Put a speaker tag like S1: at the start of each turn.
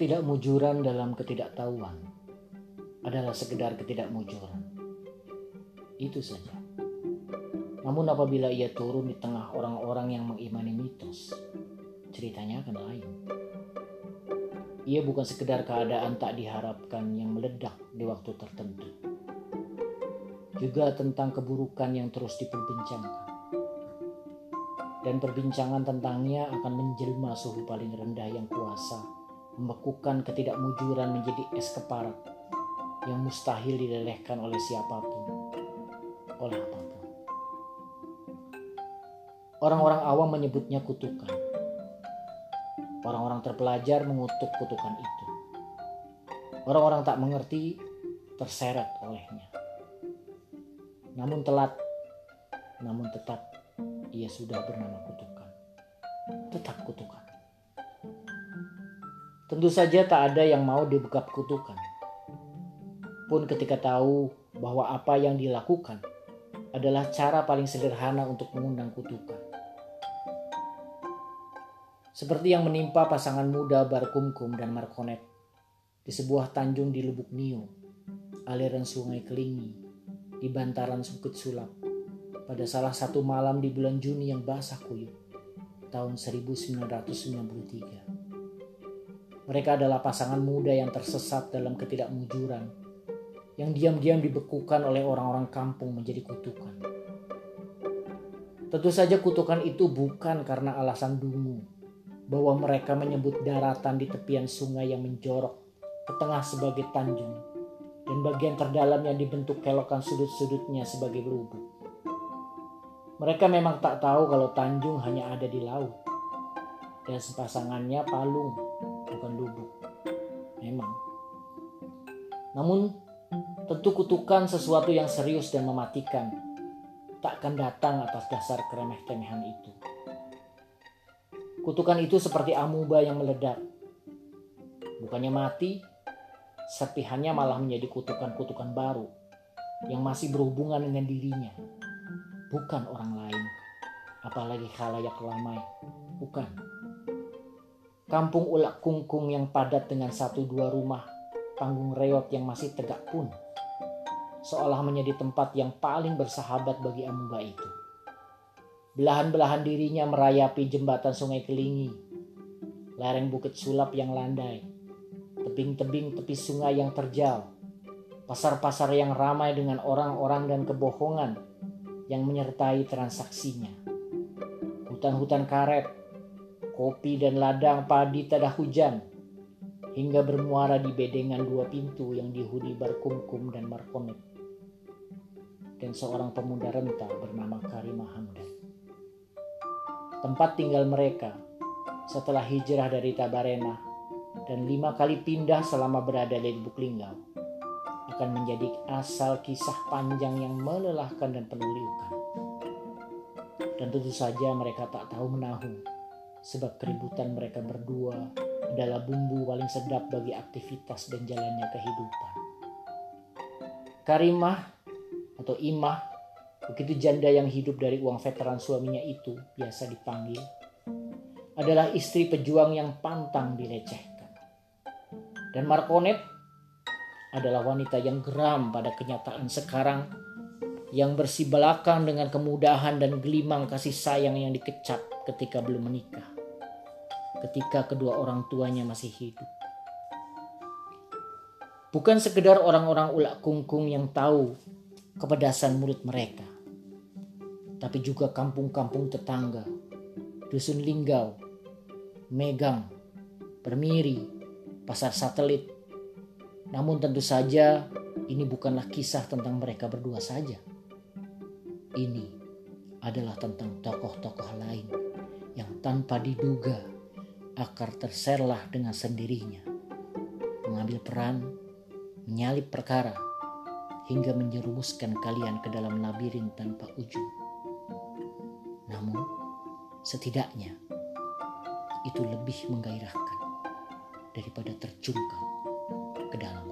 S1: Ketidakmujuran dalam ketidaktahuan adalah sekedar ketidakmujuran. Itu saja. Namun apabila ia turun di tengah orang-orang yang mengimani mitos, ceritanya akan lain. Ia bukan sekedar keadaan tak diharapkan yang meledak di waktu tertentu. Juga tentang keburukan yang terus diperbincangkan. Dan perbincangan tentangnya akan menjelma suhu paling rendah yang kuasa membekukan ketidakmujuran menjadi es keparat yang mustahil dilelehkan oleh siapa pun, oleh apa pun. Orang-orang awam menyebutnya kutukan. Orang-orang terpelajar mengutuk kutukan itu. Orang-orang tak mengerti terseret olehnya. Namun telat, namun tetap ia sudah bernama kutukan. Tetap kutukan. Tentu saja tak ada yang mau dibekap kutukan. Pun ketika tahu bahwa apa yang dilakukan adalah cara paling sederhana untuk mengundang kutukan. Seperti yang menimpa pasangan muda Barkumkum dan Markonet di sebuah tanjung di Lubuk Nio, aliran sungai Kelingi, di bantaran Bukit Sulap, pada salah satu malam di bulan Juni yang basah kuyup, tahun 1993. Mereka adalah pasangan muda yang tersesat dalam ketidakmujuran, yang diam-diam dibekukan oleh orang-orang kampung menjadi kutukan. Tentu saja kutukan itu bukan karena alasan dungu, bahwa mereka menyebut daratan di tepian sungai yang menjorok ke tengah sebagai tanjung, dan bagian terdalamnya dibentuk kelokan sudut-sudutnya sebagai lubuk. Mereka memang tak tahu kalau tanjung hanya ada di laut, dan sepasangannya palung bukan lubuk. Memang. Namun, tentu kutukan sesuatu yang serius dan mematikan tak akan datang atas dasar keremeh-temehan itu. Kutukan itu seperti amuba yang meledak. Bukannya mati, serpihannya malah menjadi kutukan-kutukan baru yang masih berhubungan dengan dirinya. Bukan orang lain, apalagi khalayak ramai. Bukan Kampung ulak kungkung yang padat dengan satu dua rumah, panggung reot yang masih tegak pun, seolah menjadi tempat yang paling bersahabat bagi amuba itu. Belahan-belahan dirinya merayapi jembatan sungai Kelingi, lereng bukit sulap yang landai, tebing-tebing tepi sungai yang terjal, pasar-pasar yang ramai dengan orang-orang dan kebohongan yang menyertai transaksinya, hutan-hutan karet, kopi dan ladang padi tada hujan, hingga bermuara di bedengan dua pintu yang dihuni Barkumkum dan Markonet, dan seorang pemuda renta bernama Karimah Hamdan. Tempat tinggal mereka setelah hijrah dari Tabarena dan lima kali pindah selama berada di Lubuk Linggau akan menjadi asal kisah panjang yang melelahkan dan penuh liukan. Dan tentu saja mereka tak tahu menahu sebab keributan mereka berdua adalah bumbu paling sedap bagi aktivitas dan jalannya kehidupan. Karimah atau Imah, begitu janda yang hidup dari uang veteran suaminya itu biasa dipanggil, adalah istri pejuang yang pantang dilecehkan. Dan Markonet adalah wanita yang geram pada kenyataan sekarang yang bersibelakang dengan kemudahan dan gelimang kasih sayang yang dikecap ketika belum menikah, ketika kedua orang tuanya masih hidup. Bukan sekedar orang-orang ulak kungkung yang tahu kepedasan mulut mereka, tapi juga kampung-kampung tetangga, dusun linggau, megang, permiri, pasar satelit. Namun tentu saja ini bukanlah kisah tentang mereka berdua saja ini adalah tentang tokoh-tokoh lain yang tanpa diduga akar terserlah dengan sendirinya, mengambil peran, menyalip perkara, hingga menjerumuskan kalian ke dalam labirin tanpa ujung. Namun, setidaknya itu lebih menggairahkan daripada tercungkal ke dalam